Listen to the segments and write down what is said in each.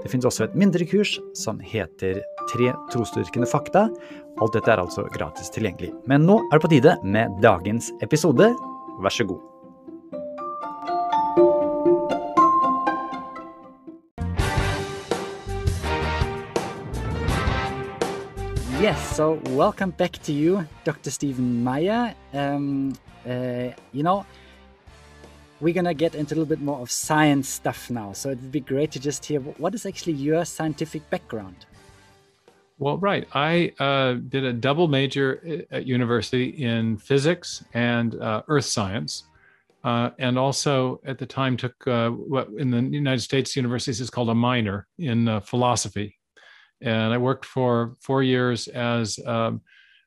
Det finnes også et mindre kurs som heter Tre trosdyrkende fakta. Alt dette er altså gratis tilgjengelig. Men nå er det på tide med dagens episode. Vær så god. Yes, so welcome back to you, Dr. Stephen Meyer. Um, uh, you know, we're going to get into a little bit more of science stuff now. So it'd be great to just hear what is actually your scientific background? Well, right. I uh, did a double major at university in physics and uh, earth science. Uh, and also at the time took uh, what in the United States universities is called a minor in uh, philosophy. And I worked for four years as um,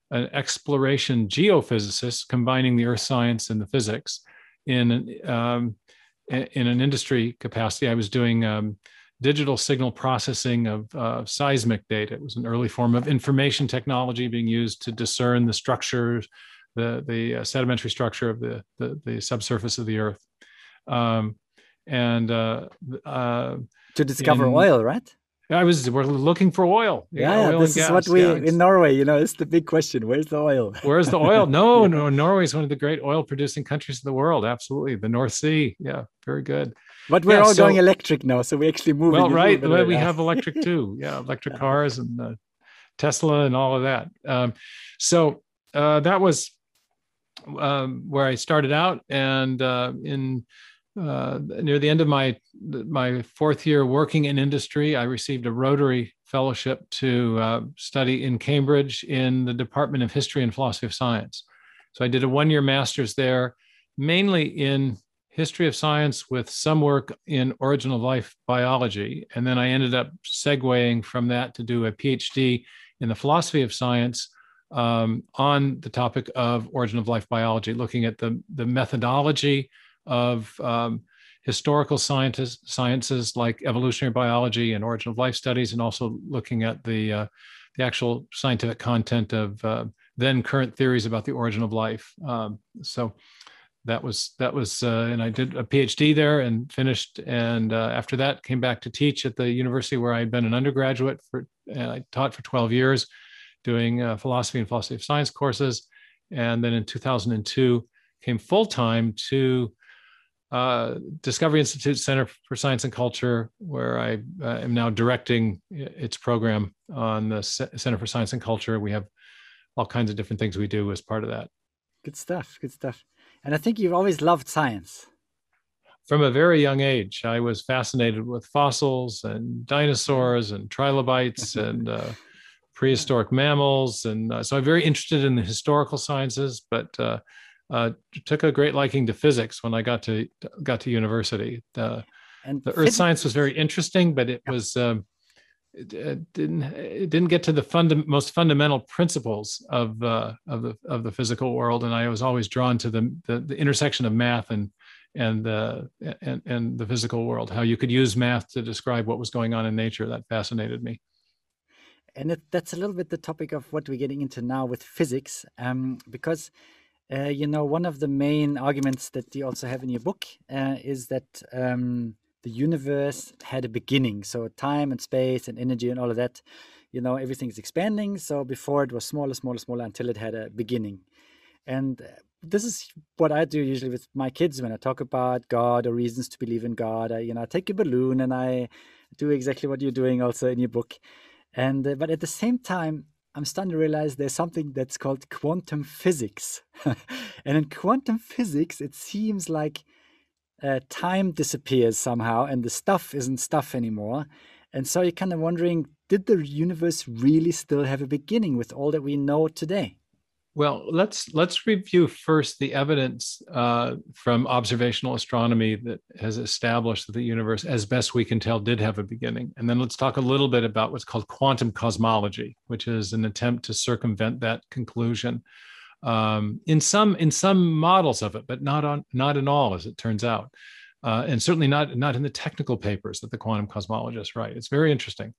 an exploration geophysicist, combining the earth science and the physics in um, in an industry capacity. I was doing um, digital signal processing of uh, seismic data. It was an early form of information technology being used to discern the structures, the the uh, sedimentary structure of the, the, the subsurface of the Earth, um, and uh, uh to discover in, oil, right? I was we're looking for oil. Yeah, oil this is what we yeah, in Norway. You know, it's the big question: Where's the oil? Where's the oil? No, no. Norway is one of the great oil-producing countries in the world. Absolutely, the North Sea. Yeah, very good. But we're yeah, all so, going electric now, so we actually move. Well, right. Well, we have electric too. Yeah, electric cars and uh, Tesla and all of that. Um, so uh, that was um, where I started out, and uh, in uh, near the end of my my fourth year working in industry, I received a Rotary Fellowship to uh, study in Cambridge in the Department of History and Philosophy of Science. So I did a one year master's there, mainly in history of science with some work in origin of life biology, and then I ended up segueing from that to do a PhD in the philosophy of science. Um, on the topic of origin of life biology, looking at the, the methodology of um, historical scientists, sciences like evolutionary biology and origin of life studies, and also looking at the, uh, the actual scientific content of uh, then current theories about the origin of life. Um, so that was that was uh, and I did a PhD there and finished and uh, after that came back to teach at the university where I'd been an undergraduate for and I taught for 12 years doing uh, philosophy and philosophy of science courses and then in 2002 came full time to uh, Discovery Institute Center for Science and Culture, where I uh, am now directing its program on the C- Center for Science and Culture. We have all kinds of different things we do as part of that. Good stuff. Good stuff. And I think you've always loved science. From a very young age, I was fascinated with fossils and dinosaurs and trilobites and uh, prehistoric mammals. And uh, so I'm very interested in the historical sciences, but uh, took a great liking to physics when I got to got to university. The, and the earth science was very interesting, but it yeah. was um, it, it, didn't it didn't get to the funda- most fundamental principles of uh, of the of the physical world, and I was always drawn to the the, the intersection of math and and uh, and and the physical world. How you could use math to describe what was going on in nature that fascinated me. And it, that's a little bit the topic of what we're getting into now with physics, um, because uh, you know, one of the main arguments that you also have in your book uh, is that um, the universe had a beginning. So time and space and energy and all of that, you know, everything is expanding. So before it was smaller, smaller, smaller until it had a beginning. And uh, this is what I do usually with my kids when I talk about God or reasons to believe in God. I, you know, I take a balloon and I do exactly what you're doing also in your book. And uh, but at the same time, I'm starting to realize there's something that's called quantum physics. and in quantum physics, it seems like uh, time disappears somehow and the stuff isn't stuff anymore. And so you're kind of wondering did the universe really still have a beginning with all that we know today? Well, let's let's review first the evidence uh, from observational astronomy that has established that the universe, as best we can tell, did have a beginning, and then let's talk a little bit about what's called quantum cosmology, which is an attempt to circumvent that conclusion. um, in some in some models of it, but not on not in all, as it turns out, uh, and certainly not not in the technical papers that the quantum cosmologists write. It's very interesting.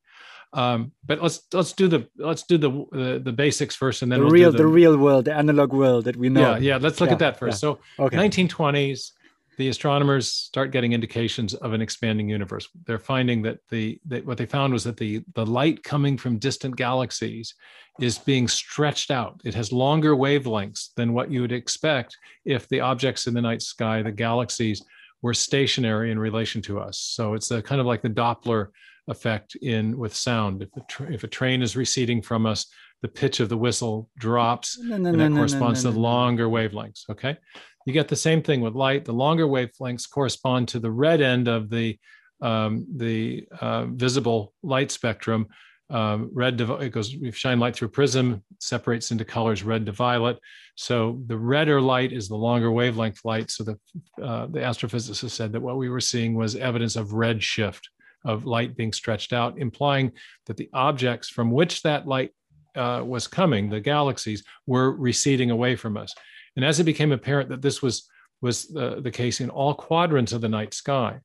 Um, but let's let's do the let's do the the, the basics first, and then the we'll real the, the, real world, the analog world that we know. Yeah, yeah. Let's look yeah, at that first. Yeah. So, okay. 1920s, the astronomers start getting indications of an expanding universe. They're finding that the that what they found was that the the light coming from distant galaxies is being stretched out. It has longer wavelengths than what you would expect if the objects in the night sky, the galaxies, were stationary in relation to us. So it's a kind of like the Doppler effect in with sound. If, tra- if a train is receding from us, the pitch of the whistle drops, no, no, and that no, corresponds to longer wavelengths. Okay, you get the same thing with light. The longer wavelengths correspond to the red end of the um, the uh, visible light spectrum. Um, red to, it goes. We shine light through a prism, separates into colors red to violet. So the redder light is the longer wavelength light. So the uh, the astrophysicist said that what we were seeing was evidence of red shift of light being stretched out, implying that the objects from which that light uh, was coming, the galaxies, were receding away from us. And as it became apparent that this was was uh, the case in all quadrants of the night sky,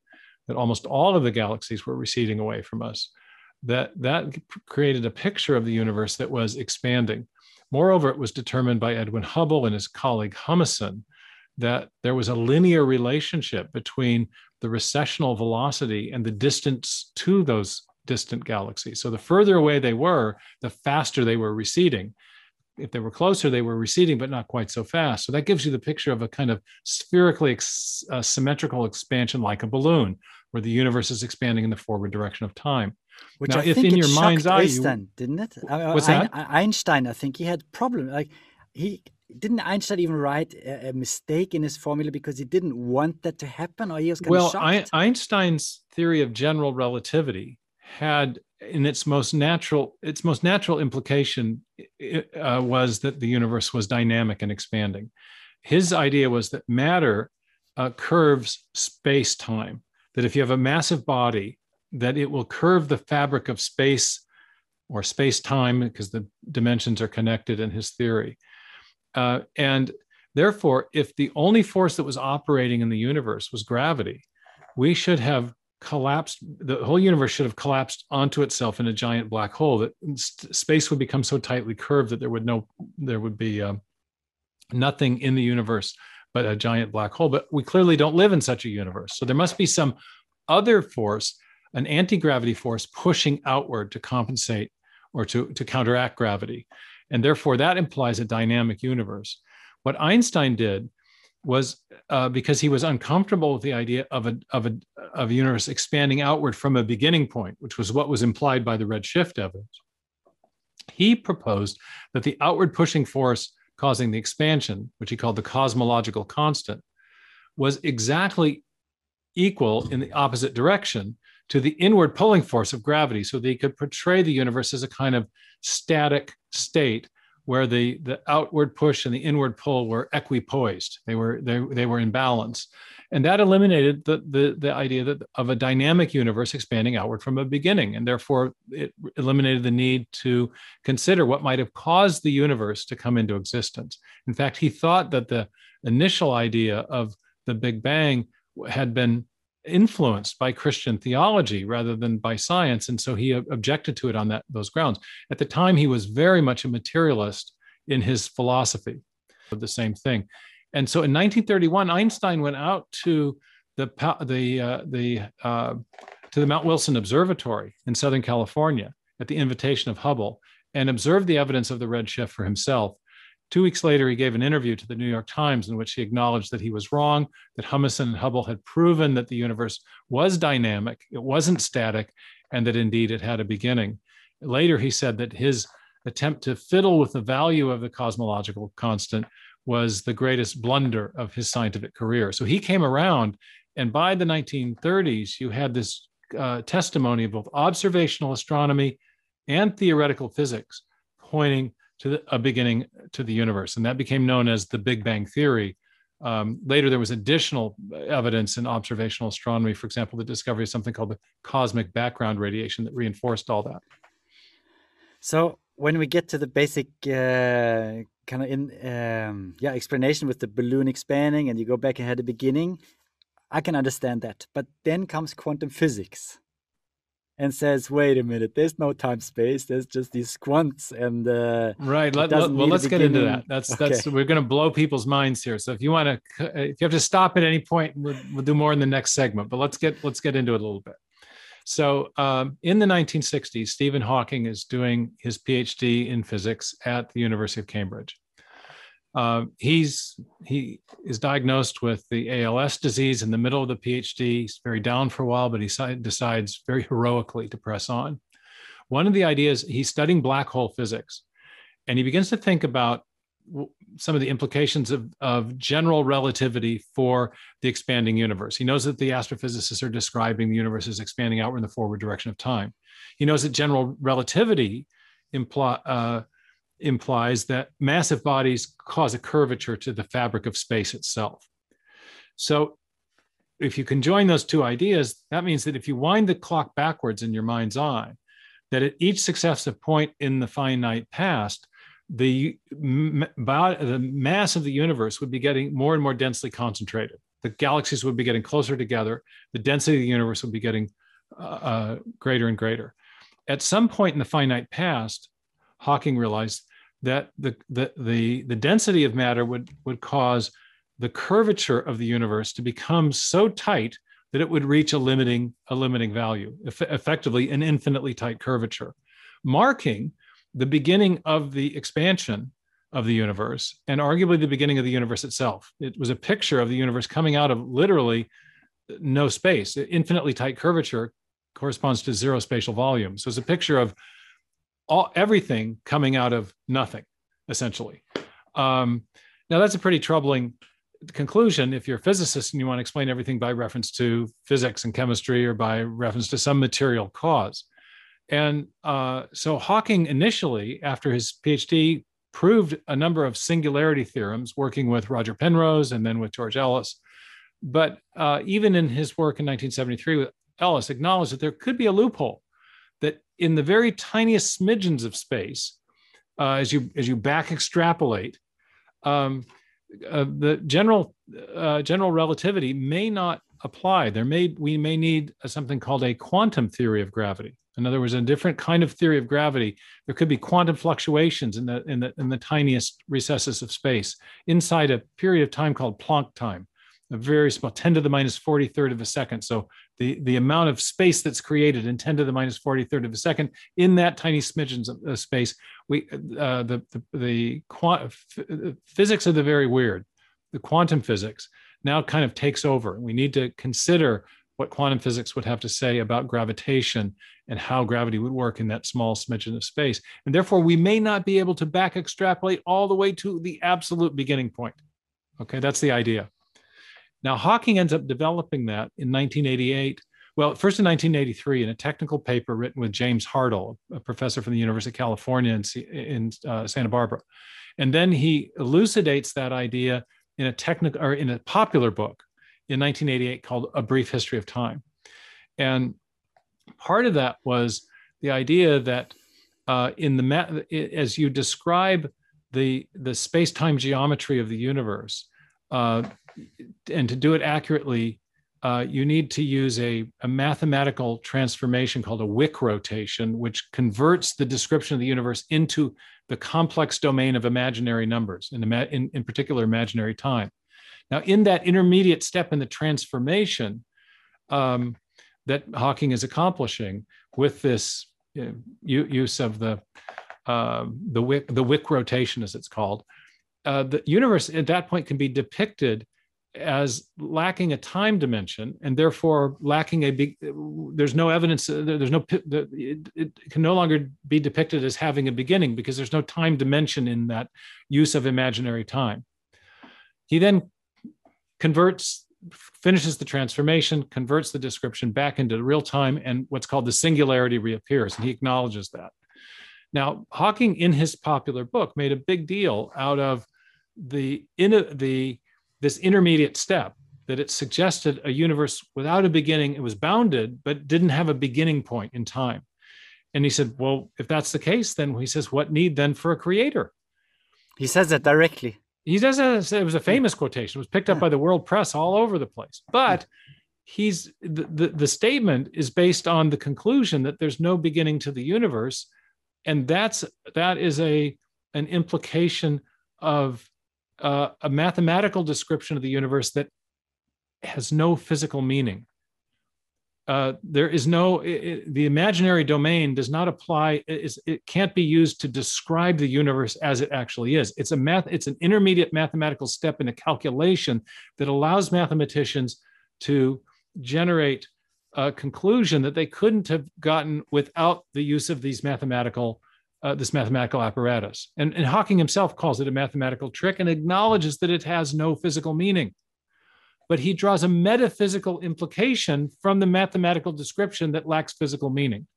that almost all of the galaxies were receding away from us, that that created a picture of the universe that was expanding. Moreover, it was determined by Edwin Hubble and his colleague Humason that there was a linear relationship between the recessional velocity and the distance to those distant galaxies. So the further away they were, the faster they were receding. If they were closer, they were receding, but not quite so fast. So that gives you the picture of a kind of spherically ex- uh, symmetrical expansion, like a balloon, where the universe is expanding in the forward direction of time. Which now, I if think in your mind's eye, you- Einstein, didn't it? Uh, What's that? Einstein, I think he had problem. Like he didn't Einstein even write a, a mistake in his formula because he didn't want that to happen, or he was kind well, of shocked. Einstein's theory of general relativity had in its most natural its most natural implication uh, was that the universe was dynamic and expanding. His idea was that matter uh, curves space time. That if you have a massive body, that it will curve the fabric of space or space time because the dimensions are connected in his theory. Uh, and therefore, if the only force that was operating in the universe was gravity, we should have collapsed the whole universe should have collapsed onto itself in a giant black hole that space would become so tightly curved that there would no there would be um, nothing in the universe but a giant black hole. But we clearly don't live in such a universe. So there must be some other force an anti-gravity force pushing outward to compensate or to, to counteract gravity and therefore that implies a dynamic universe what einstein did was uh, because he was uncomfortable with the idea of a, of, a, of universe expanding outward from a beginning point, which was what was implied by the redshift evidence. He proposed that the outward pushing force causing the expansion, which he called the cosmological constant, was exactly equal in the opposite direction to the inward pulling force of gravity. So he could portray the universe as a kind of static state where the, the outward push and the inward pull were equipoised. They were they, they were in balance. And that eliminated the, the, the idea that of a dynamic universe expanding outward from a beginning. And therefore it eliminated the need to consider what might have caused the universe to come into existence. In fact, he thought that the initial idea of the Big Bang had been influenced by Christian theology rather than by science, and so he objected to it on that those grounds. At the time, he was very much a materialist in his philosophy of the same thing, and so in 1931, Einstein went out to the the uh, the uh, to the Mount Wilson Observatory in Southern California at the invitation of Hubble and observed the evidence of the redshift for himself. Two weeks later, he gave an interview to the New York Times in which he acknowledged that he was wrong, that Humason and Hubble had proven that the universe was dynamic, it wasn't static, and that indeed it had a beginning. Later, he said that his attempt to fiddle with the value of the cosmological constant was the greatest blunder of his scientific career. So he came around, and by the 1930s, you had this uh, testimony of both observational astronomy and theoretical physics pointing to the, a beginning to the universe. And that became known as the Big Bang Theory. Um, later, there was additional evidence in observational astronomy, for example, the discovery of something called the cosmic background radiation that reinforced all that. So when we get to the basic uh, kind of in um, yeah explanation with the balloon expanding and you go back ahead the beginning, I can understand that. But then comes quantum physics and says, "Wait a minute, there's no time space. There's just these quants." And uh, right, let, let, well, let's get into that. That's okay. that's we're going to blow people's minds here. So if you want to, if you have to stop at any point, we'll, we'll do more in the next segment. But let's get let's get into it a little bit. So um, in the 1960s, Stephen Hawking is doing his PhD in physics at the University of Cambridge. Uh, he's he is diagnosed with the ALS disease in the middle of the PhD. He's very down for a while, but he decides very heroically to press on. One of the ideas he's studying black hole physics, and he begins to think about some of the implications of, of general relativity for the expanding universe. He knows that the astrophysicists are describing the universe as expanding outward in the forward direction of time. He knows that general relativity imply, uh, implies that massive bodies cause a curvature to the fabric of space itself. So if you can join those two ideas, that means that if you wind the clock backwards in your mind's eye, that at each successive point in the finite past, the, the mass of the universe would be getting more and more densely concentrated. The galaxies would be getting closer together. The density of the universe would be getting uh, uh, greater and greater. At some point in the finite past, Hawking realized that the, the, the, the density of matter would, would cause the curvature of the universe to become so tight that it would reach a limiting, a limiting value, eff- effectively an infinitely tight curvature, marking the beginning of the expansion of the universe and arguably the beginning of the universe itself. It was a picture of the universe coming out of literally no space. Infinitely tight curvature corresponds to zero spatial volume. So it's a picture of all everything coming out of nothing, essentially. Um, now that's a pretty troubling conclusion if you're a physicist and you want to explain everything by reference to physics and chemistry or by reference to some material cause. And uh, so Hawking initially, after his PhD, proved a number of singularity theorems, working with Roger Penrose and then with George Ellis. But uh, even in his work in 1973 with Ellis, acknowledged that there could be a loophole in the very tiniest smidgens of space, uh, as you as you back extrapolate, um, uh, the general uh, general relativity may not apply. There may we may need something called a quantum theory of gravity. In other words, a different kind of theory of gravity. There could be quantum fluctuations in the, in the, in the tiniest recesses of space inside a period of time called Planck time, a very small 10 to the minus 43rd of a second. So the, the amount of space that's created in 10 to the minus 43rd of a second in that tiny smidgen of, space, we, uh, the, the, the quant- physics of the very weird, the quantum physics now kind of takes over. We need to consider what quantum physics would have to say about gravitation and how gravity would work in that small smidgen of space. And therefore, we may not be able to back extrapolate all the way to the absolute beginning point. Okay, that's the idea. Now, Hawking ends up developing that in 1988. Well, first in 1983, in a technical paper written with James Hartle, a professor from the University of California in, in uh, Santa Barbara. And then he elucidates that idea in a technical or in a popular book in 1988 called A Brief History of Time. And part of that was the idea that uh, in the ma- as you describe the the space-time geometry of the universe, uh, and to do it accurately, uh, you need to use a, a, mathematical transformation called a Wick rotation, which converts the description of the universe into the complex domain of imaginary numbers, in, in, in particular imaginary time. Now, in that intermediate step in the transformation um, that Hawking is accomplishing with this you know, use of the uh, the wick the wick rotation, as it's called, uh, the universe at that point can be depicted as lacking a time dimension and therefore lacking a big there's no evidence uh, there's no it, it can no longer be depicted as having a beginning because there's no time dimension in that use of imaginary time he then converts, finishes the transformation, converts the description back into real time, and what's called the singularity reappears. And he acknowledges that. Now, Hawking, in his popular book, made a big deal out of the, in the this intermediate step that it suggested a universe without a beginning. It was bounded, but didn't have a beginning point in time. And he said, Well, if that's the case, then he says, What need then for a creator? He says that directly. He does it was a famous quotation. It was picked up yeah. by the world press all over the place. But he's the, the, the statement is based on the conclusion that there's no beginning to the universe. And that's that is a an implication of uh, a mathematical description of the universe that has no physical meaning. Uh, there is no it, the imaginary domain does not apply it, it can't be used to describe the universe as it actually is it's a math it's an intermediate mathematical step in a calculation that allows mathematicians to generate a conclusion that they couldn't have gotten without the use of these mathematical uh, this mathematical apparatus and, and hawking himself calls it a mathematical trick and acknowledges that it has no physical meaning but he draws a metaphysical implication from the mathematical description that lacks physical meaning.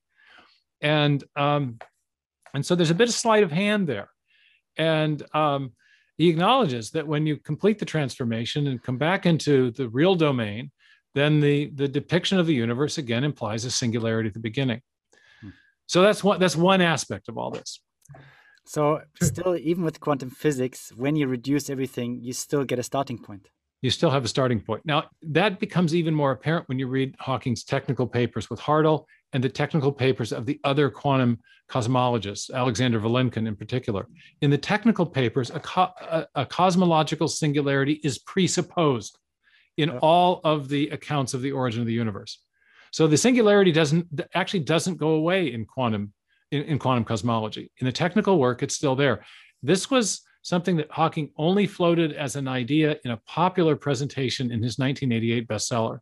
And, um, and so there's a bit of sleight of hand there. And um, he acknowledges that when you complete the transformation and come back into the real domain, then the, the depiction of the universe again implies a singularity at the beginning. So that's one, that's one aspect of all this. So still, even with quantum physics, when you reduce everything, you still get a starting point you still have a starting point. Now, that becomes even more apparent when you read Hawking's technical papers with Hartle and the technical papers of the other quantum cosmologists, Alexander Vilenkin in particular. In the technical papers, a, co- a, a cosmological singularity is presupposed in all of the accounts of the origin of the universe. So the singularity doesn't actually doesn't go away in quantum in, in quantum cosmology. In the technical work, it's still there. This was something that Hawking only floated as an idea in a popular presentation in his 1988 bestseller.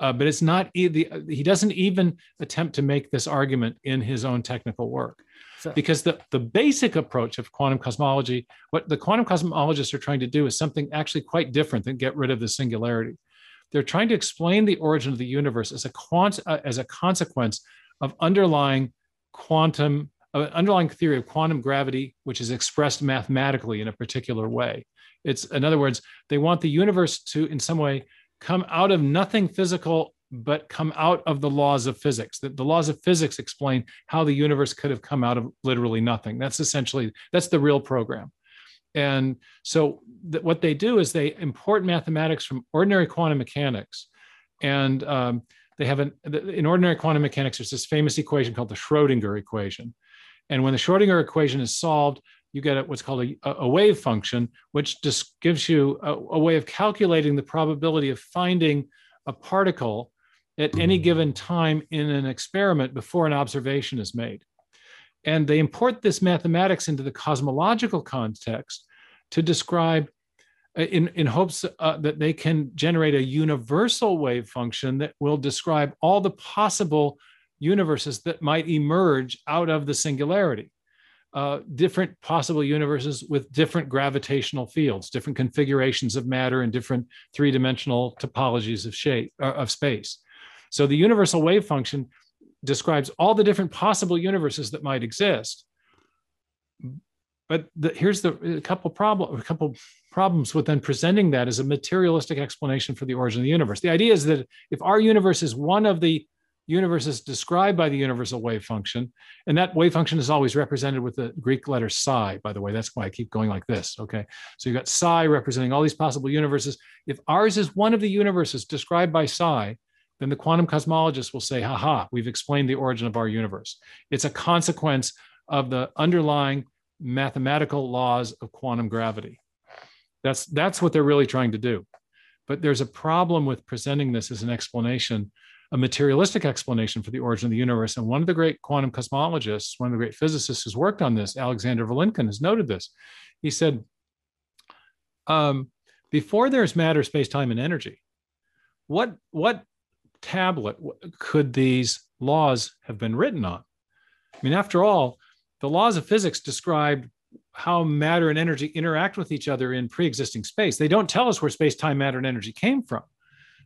Uh, but it's not the, he doesn't even attempt to make this argument in his own technical work so, because the, the basic approach of quantum cosmology what the quantum cosmologists are trying to do is something actually quite different than get rid of the singularity they're trying to explain the origin of the universe as a quant uh, as a consequence of underlying quantum an underlying theory of quantum gravity, which is expressed mathematically in a particular way. It's, in other words, they want the universe to, in some way, come out of nothing physical, but come out of the laws of physics. That the laws of physics explain how the universe could have come out of literally nothing. That's essentially that's the real program. And so, th- what they do is they import mathematics from ordinary quantum mechanics, and um, they have an in ordinary quantum mechanics. There's this famous equation called the Schrodinger equation, and when the Schrodinger equation is solved, you get what's called a, a wave function, which just gives you a, a, way of calculating the probability of finding a particle at any given time in an experiment before an observation is made. And they import this mathematics into the cosmological context to describe, uh, in, in hopes uh, that they can generate a universal wave function that will describe all the possible universes that might emerge out of the singularity. Uh, different possible universes with different gravitational fields, different configurations of matter, and different three-dimensional topologies of shape uh, of space. So the universal wave function describes all the different possible universes that might exist. But the, here's the a couple problem a couple problems with then presenting that as a materialistic explanation for the origin of the universe. The idea is that if our universe is one of the universes described by the universal wave function. And that wave function is always represented with the Greek letter psi, by the way. That's why I keep going like this. Okay. So you've got psi representing all these possible universes. If ours is one of the universes described by psi, then the quantum cosmologist will say, haha, we've explained the origin of our universe. It's a consequence of the underlying mathematical laws of quantum gravity. That's, that's what they're really trying to do. But there's a problem with presenting this as an explanation a materialistic explanation for the origin of the universe. And one of the great quantum cosmologists, one of the great physicists who's worked on this, Alexander Vilenkin, has noted this. He said, um, before there's matter, space, time, and energy, what, what tablet could these laws have been written on? I mean, after all, the laws of physics describe how matter and energy interact with each other in pre-existing space. They don't tell us where space, time, matter, and energy came from.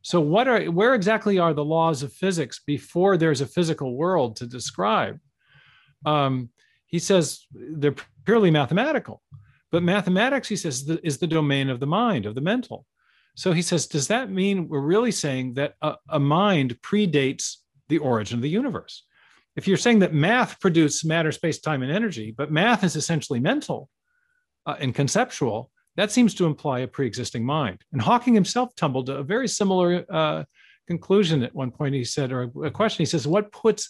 So what are where exactly are the laws of physics before there's a physical world to describe? Um, he says they're purely mathematical, but mathematics, he says, is the domain of the mind, of the mental. So he says, does that mean we're really saying that a, a mind predates the origin of the universe? if you're saying that math produces matter, space, time, and energy, but math is essentially mental uh, and conceptual, that seems to imply a pre-existing mind. And Hawking himself tumbled to a very similar uh, conclusion at one point. He said, or a question, he says, what puts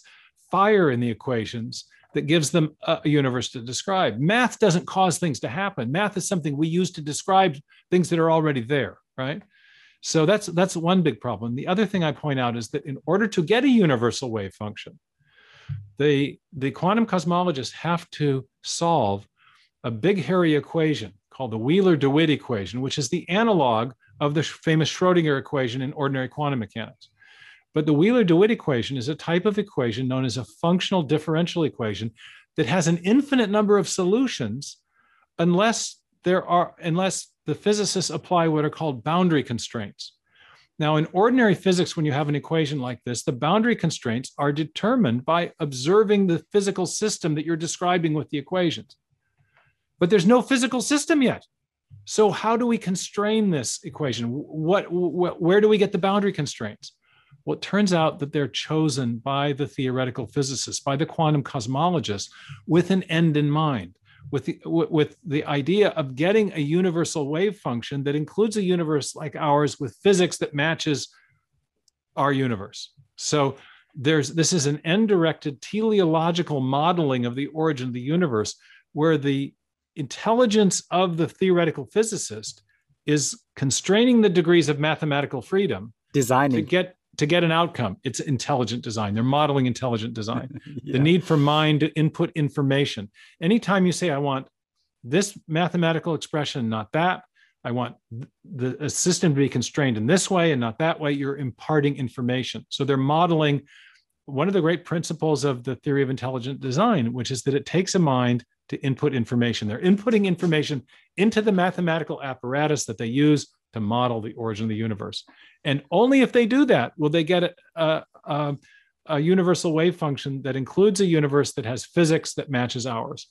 fire in the equations that gives them a universe to describe? Math doesn't cause things to happen. Math is something we use to describe things that are already there, right? So that's that's one big problem. The other thing I point out is that in order to get a universal wave function, the, the quantum cosmologists have to solve a big hairy equation called the Wheeler-DeWitt equation, which is the analog of the famous Schrodinger equation in ordinary quantum mechanics. But the Wheeler-DeWitt equation is a type of equation known as a functional differential equation that has an infinite number of solutions unless there are unless the physicists apply what are called boundary constraints. Now, in ordinary physics, when you have an equation like this, the boundary constraints are determined by observing the physical system that you're describing with the equations. But there's no physical system yet. So how do we constrain this equation? What, what, where do we get the boundary constraints? Well, it turns out that they're chosen by the theoretical physicists, by the quantum cosmologists, with an end in mind with the with the idea of getting a universal wave function that includes a universe like ours with physics that matches our universe. So there's this is an end-directed teleological modeling of the origin of the universe where the intelligence of the theoretical physicist is constraining the degrees of mathematical freedom designing to get to get an outcome. It's intelligent design. They're modeling intelligent design. yeah. The need for mind to input information. Anytime you say, I want this mathematical expression, not that, I want the system to be constrained in this way and not that way, you're imparting information. So they're modeling one of the great principles of the theory of intelligent design, which is that it takes a mind to input information. They're inputting information into the mathematical apparatus that they use to model the origin of the universe. And only if they do that will they get a, a, a, universal wave function that includes a universe that has physics that matches ours.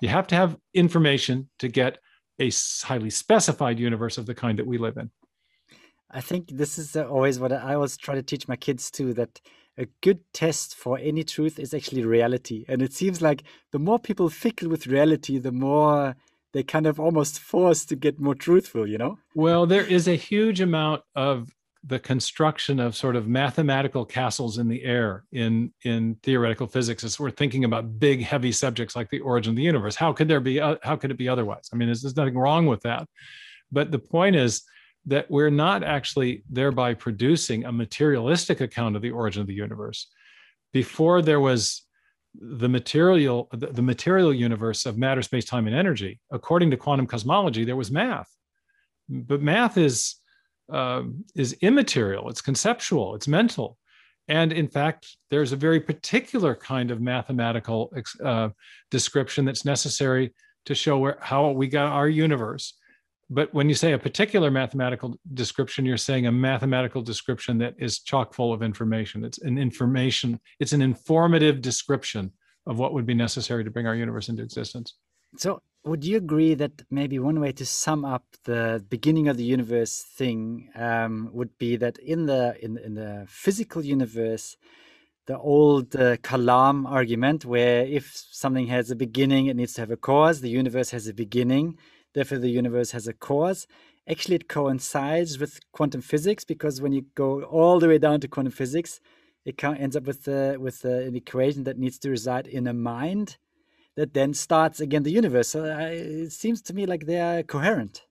You have to have information to get a highly specified universe of the kind that we live in. I think this is always what I always try to teach my kids too that a good test for any truth is actually reality. And it seems like the more people fickle with reality, the more they kind of almost forced to get more truthful, you know? Well, there is a huge amount of the construction of sort of mathematical castles in the air in in theoretical physics as we're thinking about big heavy subjects like the origin of the universe. How could there be uh, how could it be otherwise? I mean there's, there's nothing wrong with that. But the point is that we're not actually thereby producing a materialistic account of the origin of the universe. Before there was the material the, the material universe of matter space time and energy. According to quantum cosmology there was math. But math is uh, is immaterial. It's conceptual. It's mental. And in fact there's a very particular kind of mathematical uh, description that's necessary to show where, how we got our universe but when you say a particular mathematical description you're saying a mathematical description that is chock full of information. It's an information it's an informative description of what would be necessary to bring our universe into existence. So would you agree that maybe one way to sum up the beginning of the universe thing um, would be that in the in, in the physical universe the old uh, Kalam argument where if something has a beginning it needs to have a cause the universe has a beginning therefore the universe has a cause. Actually, it coincides with quantum physics because when you go all the way down to quantum physics, it ends up with uh, with uh, an equation that needs to reside in a mind that then starts again the universe. So uh, it seems to me like they are coherent.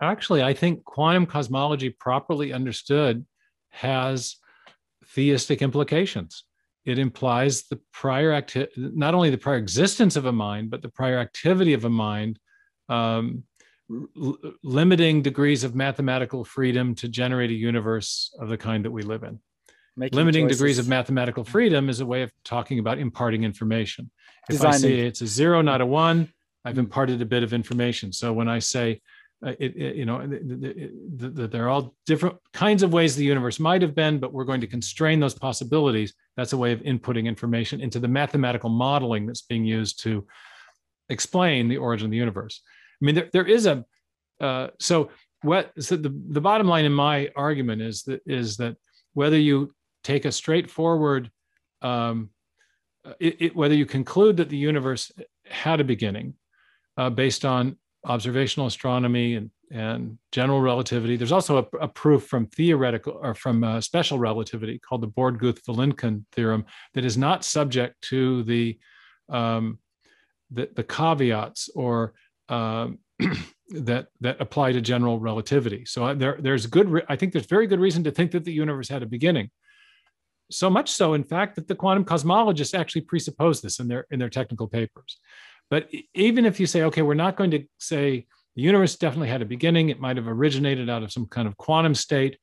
Actually, I think quantum cosmology, properly understood, has theistic implications. It implies the prior acti- not only the prior existence of a mind, but the prior activity of a mind um, limiting degrees of mathematical freedom to generate a universe of the kind that we live in. Making limiting choices. degrees of mathematical freedom is a way of talking about imparting information. If Designing. I say it's a zero, not a one, I've imparted a bit of information. So when I say, uh, it, it, you know, that there are all different kinds of ways the universe might have been, but we're going to constrain those possibilities. That's a way of inputting information into the mathematical modeling that's being used to explain the origin of the universe. I mean, there, there is a uh, so what so the, the bottom line in my argument is that is that whether you take a straightforward um, uh, it, it, whether you conclude that the universe had a beginning uh, based on observational astronomy and, and general relativity. There's also a, a proof from theoretical or from uh, special relativity called the Borde-Guth-Vilenkin theorem that is not subject to the um, the, the, caveats or um, that that apply to general relativity. So uh, there, there's good. Re- I think there's very good reason to think that the universe had a beginning. So much so, in fact, that the quantum cosmologists actually presuppose this in their in their technical papers. But even if you say, okay, we're not going to say the universe definitely had a beginning, it might have originated out of some kind of quantum state,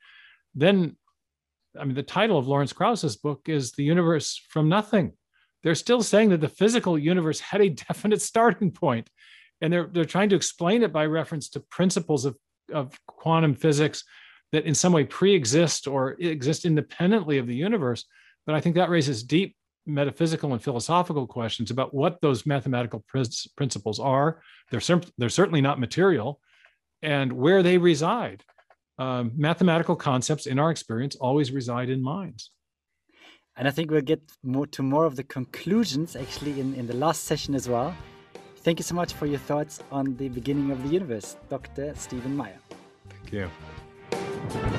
then, I mean, the title of Lawrence Krauss's book is The Universe from Nothing. They're still saying that the physical universe had a definite starting point, and they're, they're trying to explain it by reference to principles of, of quantum physics that in some way pre-exist or exist independently of the universe. But I think that raises deep metaphysical and philosophical questions about what those mathematical principles are. They're, they're certainly not material and where they reside. Um, mathematical concepts, in our experience, always reside in minds. And I think we'll get more to more of the conclusions actually in, in the last session as well. Thank you so much for your thoughts on the beginning of the universe, Dr. Stephen Meyer. Thank you.